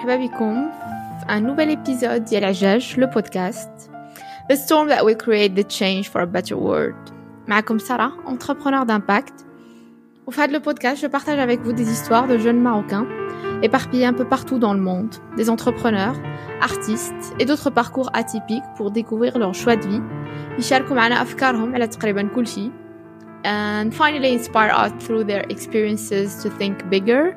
مرحبا بكم في un nouvel épisode ديال عجاج le podcast The storm that will create the change for a better world معكم سارة entrepreneur d'impact Au fait le podcast je partage avec vous des histoires de jeunes marocains éparpillés un peu partout dans le monde des entrepreneurs artistes et d'autres parcours atypiques pour découvrir leur choix de vie يشاركوا معنا أفكارهم على تقريبا كل شيء and finally inspire us through their experiences to think bigger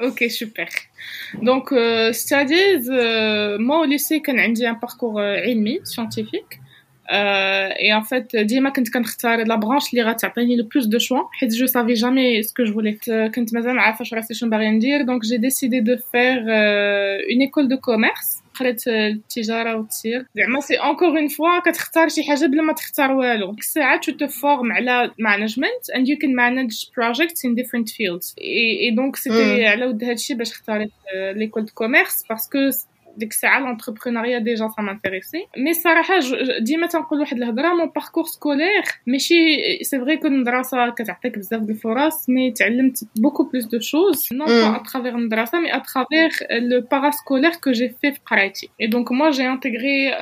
Ok, super. Donc, euh, c'est-à-dire, euh, moi au lycée, quand j'ai un parcours euh, scientifique, euh, et en fait, ديما كنت كنختار la branche اللي غتعطيني le plus de choix حيت je savais jamais ce que je voulais. كنت مازال ما عارفه راسي شنو باغي ندير donc j'ai décidé de faire euh, une école de commerce قريت التجارة والتسيير زعما سي انكور اون فوا كتختار شي حاجة بلا ما تختار والو. ديك الساعة تو تفورم على مانجمنت اند يو كان مانج بروجيكتس ان ديفرنت فيلدز اي دونك سيتي على ود هادشي باش اختاريت ليكول دو كوميرس باسكو ديك الساعه لونتربرونيا ديجا سا مانتيريسي مي الصراحه ديما تنقول واحد الهضره مون باركور سكولير ماشي سي فري كو المدرسه كتعطيك بزاف د الفرص مي تعلمت بوكو بلوس دو شوز نون با اترافير المدرسه مي اترافير لو باراسكولير كو جي في في قرايتي اي دونك موا جي انتيغري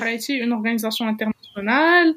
قرايتي اون اورغانيزاسيون انترناسيونال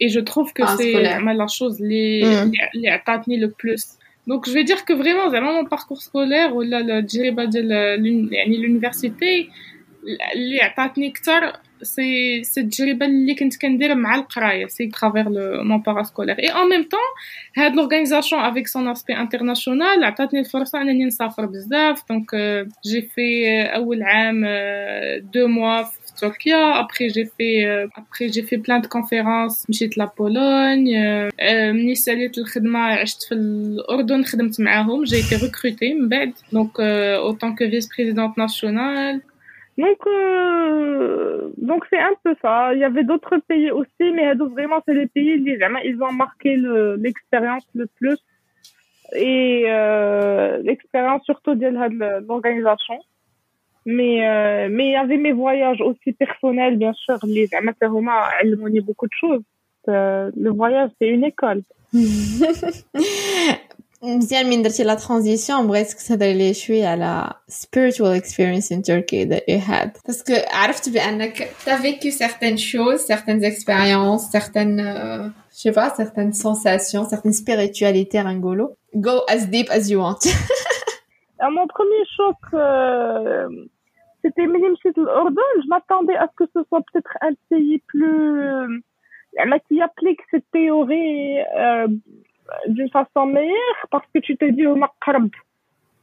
et je trouve que c'est vraiment la chose les les عطاتني le plus donc je vais dire que vraiment vraiment mon parcours scolaire ولا التجربه ديال يعني l'université اللي عطاتني اكثر سي سي التجربه اللي كنت كندير مع القرايه سي ترافير لو مون باراسكولير اي ان ميم طون هاد لورغانيزاسيون افيك سون اسبي انترناسيونال عطاتني الفرصه انني نسافر بزاف دونك جي في اول عام دو موا Turquia. Après, j'ai fait, euh, après, j'ai fait plein de conférences. مشيت la Pologne. Euh, ملي ساليت الخدمة عشت في الأردن خدمت معاهم. J'ai été recrutée من بعد. Donc, euh, autant que vice-présidente nationale. Donc, euh, donc c'est un peu ça. Il y avait d'autres pays aussi, mais vraiment, c'est les pays, ils ont marqué l'expérience le, plus. Et euh, l'expérience surtout de l'organisation. Mais, euh, mais il y avait mes voyages aussi personnels, bien sûr. Les Amataroma, elles m'ont dit beaucoup de choses. Euh, le voyage, c'est une école. مزيان من درتي لا ترانزيسيون بغيتك تهضري لي شويه على spiritual experience in Turkey that you had باسكو عرفت بانك t'as vécu certaines choses certaines expériences certaines euh, je sais pas certaines sensations certaines spiritualités ringolo go as deep as you want mon premier choc, euh, c'était Minimchit l'Ordon. Je m'attendais à ce que ce soit peut-être un pays plus, euh, qui applique cette théorie euh, d'une façon meilleure, parce que tu te dis au Maghreb,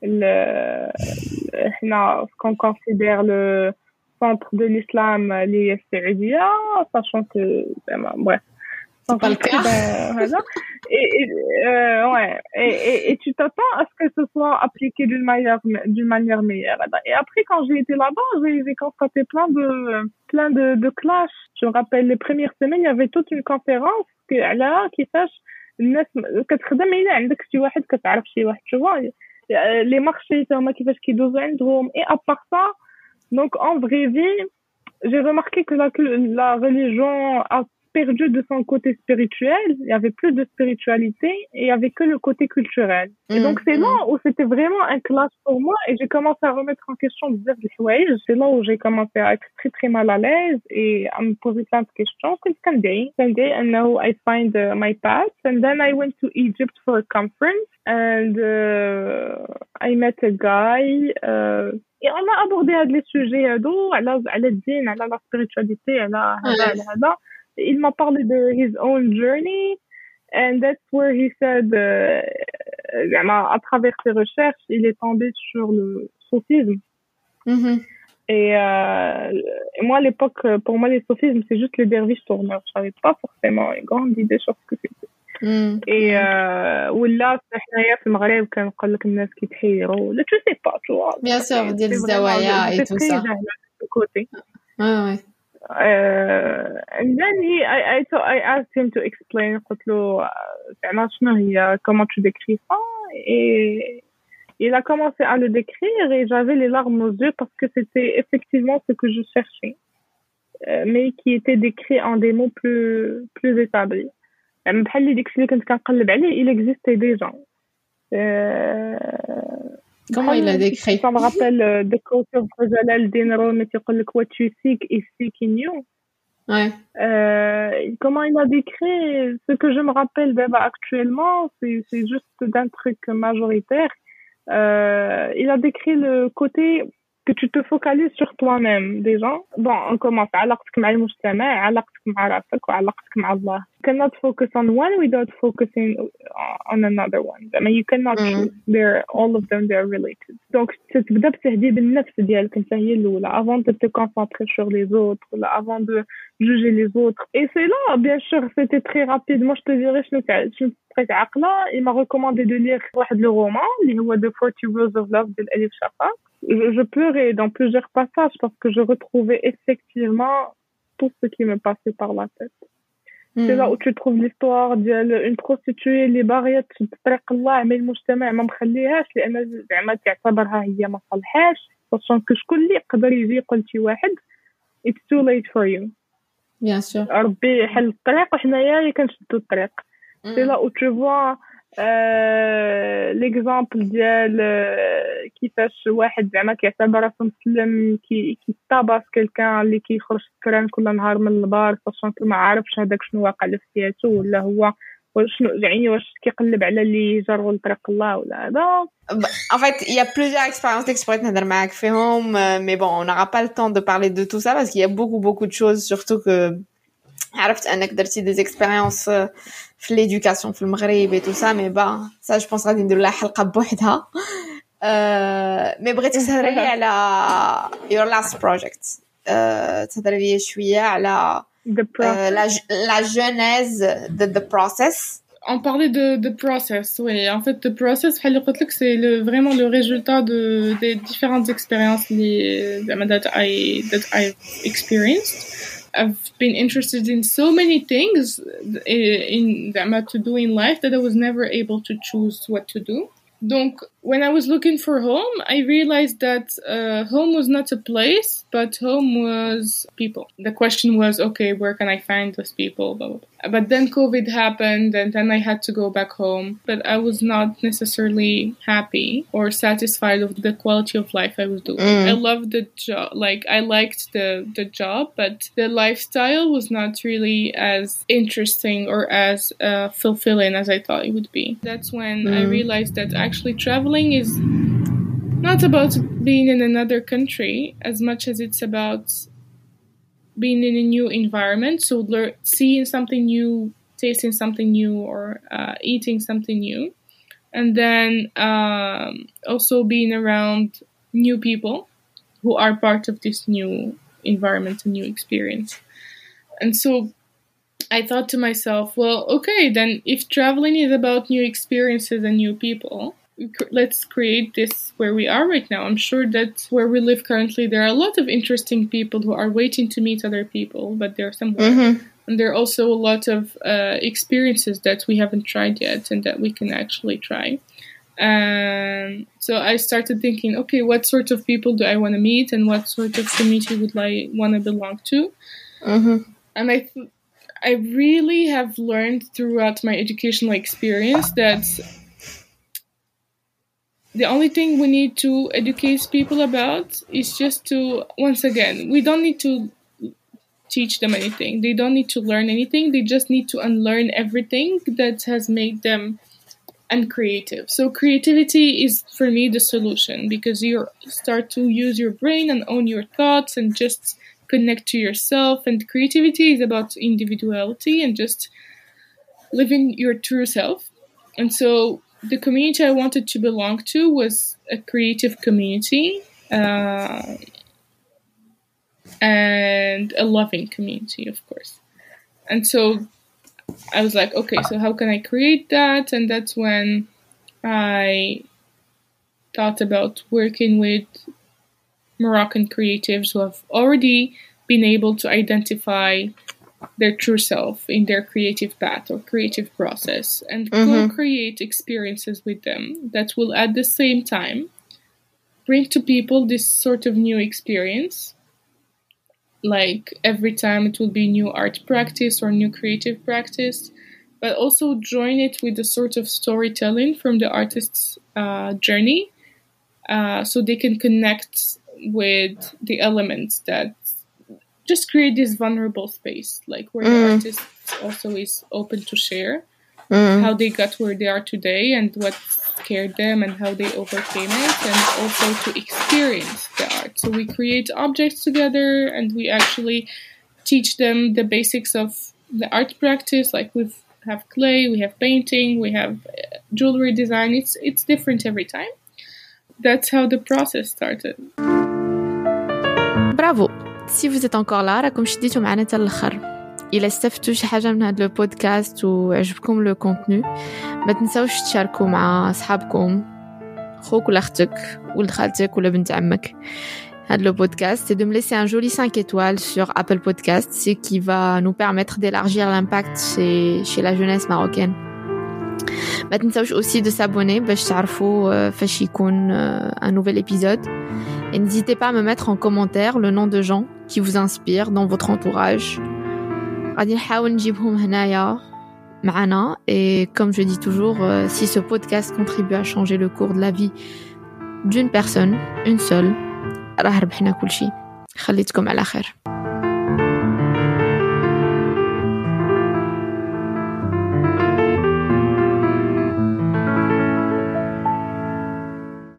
le, ce qu'on considère le centre de l'islam, les sachant que, bref. C'est pas le cas. voilà. Et, et euh, ouais. Et, et, et tu t'attends à ce que ce soit appliqué d'une manière, d'une manière meilleure. Et après, quand j'ai été là-bas, j'ai constaté plein de, plein de, de clash. Je me rappelle les premières semaines, il y avait toute une conférence que là, qui sache, الناس كتخدم الا عندك شي واحد كتعرف شي واحد tu vois les marchés هما كيفاش كيدوزو عندهم et à part ça donc en vraie vie j'ai remarqué que la, la religion a perdu de son côté spirituel, il n'y avait plus de spiritualité et il n'y avait que le côté culturel. Et mm. donc c'est mm. là où c'était vraiment un clash pour moi et j'ai commencé à remettre en question des choses. C'est là où j'ai commencé à être très très mal à l'aise et à me poser plein de questions. Comme un day, un day, and now I find uh, my path. And then I went to Egypt for a conference and uh, I met a guy. Uh, et on a abordé les sujets euh, d'eau, à la din, à la spiritualité, à la, la il m'a parlé de his own journey. And that's where he said, euh, à travers ses recherches, il est tombé sur le sophisme. Mm-hmm. Et, euh, moi, à l'époque, pour moi, les sophismes, c'est juste les derviches tourneurs. Je n'avais pas forcément une grande idée sur ce que c'était. Mm. Et euh, ou là, le Maghreb, quand on les gens qui trient, tu sais pas, tu vois. Bien sûr, des zawaya euh, et tout ça. Côté. Ouais uh, and then he I I, so I asked him to explain قلت له uh, زعما شنو هي comment tu décris ça et il a commencé à le décrire et j'avais les larmes aux yeux parce que c'était effectivement ce que je cherchais euh, mais qui était décrit en des mots plus plus établis يعني بحال اللي داكشي اللي كنت كنقلب عليه il existait déjà euh, Comment il l'a décrit? Ça me rappelle euh, de culture Jalal Dinro, mais tu dis quoi tu et c'est qui. Ouais. Euh, comment il a décrit ce que je me rappelle d'Eva actuellement, c'est juste d'un truc majoritaire. Euh, il a décrit le côté que tu te focalises sur toi-même déjà. Bon, on commence علاقتك مع المجتمع علاقتك مع راسك وعلاقتك مع الله. You cannot focus on one without focusing on another one. I mean, you cannot Mm. choose. They're all of them they're related. Donc تبدا بتهذيب النفس ديالك انت هي الاولى avant de te concentrer sur les autres ولا avant de juger les autres. Et c'est là, bien sûr, c'était très rapide. Moi, je te dirais, شنو شنو تريك عقلة. Il m'a recommandé de lire واحد le roman, اللي هو The 40 Rules of Love de Elif Shafak. Je, je pleurais dans plusieurs passages parce que je retrouvais effectivement tout ce qui me passait par la tête. C'est là Mm. où tu trouves l'histoire ديال une prostituée اللي باغية تشد طريق الله mais المجتمع ما مخليهاش لأن زعما تعتبرها هي ما صالحاش que شكون اللي يقدر يجي يقول شي واحد it's too late for you Bien sûr. ربي يحل الطريق وحنايا اللي كنشدو الطريق Mm. سي لا أو تو فوا ليكزامبل ديال آه، كيفاش واحد زعما كيعتبر راسو مسلم كي كيطاباس كيلكان اللي كيخرج سكران كل نهار من البار ساشون ما عارفش هذاك شنو واقع له في حياته ولا هو شنو يعني واش كيقلب على اللي يجروا لطريق الله ولا هذا. En fait, il y a plusieurs expériences نهضر معاك فيهم euh, mais bon, on n'aura pas le temps de parler de tout ça parce qu'il y a beaucoup beaucoup de choses surtout que عرفت انك درتي des expériences euh, في l'éducation في المغرب et tout ça mais bah ça je pense غادي ندير لها حلقة بوحدها euh, mais بغيتك تهضري لي على your last project euh, تهضري لي شوية على the euh, process la, la genèse de the process On parlait de, de process, oui. En fait, the process, بحال اللي قلت لك, c'est le, vraiment le résultat de, des différentes expériences اللي, زعما that I, that I've experienced. I've been interested in so many things in, in, that I'm about to do in life that I was never able to choose what to do. Donc, when I was looking for home, I realized that uh, home was not a place, but home was people. The question was, okay, where can I find those people? Blah, blah, blah. But then COVID happened, and then I had to go back home. But I was not necessarily happy or satisfied with the quality of life I was doing. Mm. I loved the job, like I liked the the job, but the lifestyle was not really as interesting or as uh, fulfilling as I thought it would be. That's when I Mm. realized that actually traveling is not about being in another country as much as it's about being in a new environment. So lear- seeing something new, tasting something new, or uh, eating something new, and then um, also being around new people who are part of this new environment and new experience. And so I thought to myself, well, okay, then if traveling is about new experiences and new people, let's create this where we are right now. I'm sure that where we live currently, there are a lot of interesting people who are waiting to meet other people, but they're somewhere. Mhm. And there are also a lot of uh, experiences that we haven't tried yet and that we can actually try. Um, so I started thinking, okay, what sort of people do I want to meet and what sort of community would I want to belong to? Mhm. and I th- I really have learned throughout my educational experience that the only thing we need to educate people about is just to once again we don't need to teach them anything. They don't need to learn anything. They just need to unlearn everything that has made them uncreative. So creativity is for me the solution because you start to use your brain and own your thoughts and just connect to yourself. And creativity is about individuality and just living your true self. And so the community i wanted to belong to was a creative community uh, and a loving community of course. And so i was like okay so how can i create that? And that's when i thought about working with Moroccan creatives who have already been able to identify their true self in their creative path or creative process and Mhm. co-create experiences with them that will at the same time bring to people this sort of new experience like every time it will be new art practice or new creative practice but also join it with a sort of storytelling from the artist's uh, journey uh, so they can connect with the elements that just create this vulnerable space, like where mm. the artist also is open to share mm. how they got where they are today and what scared them and how they overcame it, and also to experience the art. So we create objects together and we actually teach them the basics of the art practice. Like we have clay, we have painting, we have uh, jewelry design. It's it's different every time. That's how the process started. Bravo! سي vous êtes encore là راكم شديتوا معنا حتى الاخر الا استفدتوا شي حاجه من هذا البودكاست وعجبكم لو كونتوني ما تنساوش تشاركوا مع اصحابكم خوك ولا اختك ولد خالتك ولا بنت عمك هذا le podcast et de me laisser un joli 5 étoiles sur Apple Podcast, ce qui va nous permettre d'élargir l'impact chez, chez la jeunesse marocaine. ما تنساوش aussi de s'abonner باش تعرفوا آه، فاش يكون آه، un nouvel épisode. Et n'hésitez pas à me mettre en commentaire le nom de gens qui vous inspirent dans votre entourage. غادي نحاول نجيبهم هنايا معنا et comme je dis toujours euh, si ce podcast contribue à changer le cours de la vie d'une personne une seule راه ربحنا كل شيء خليتكم على خير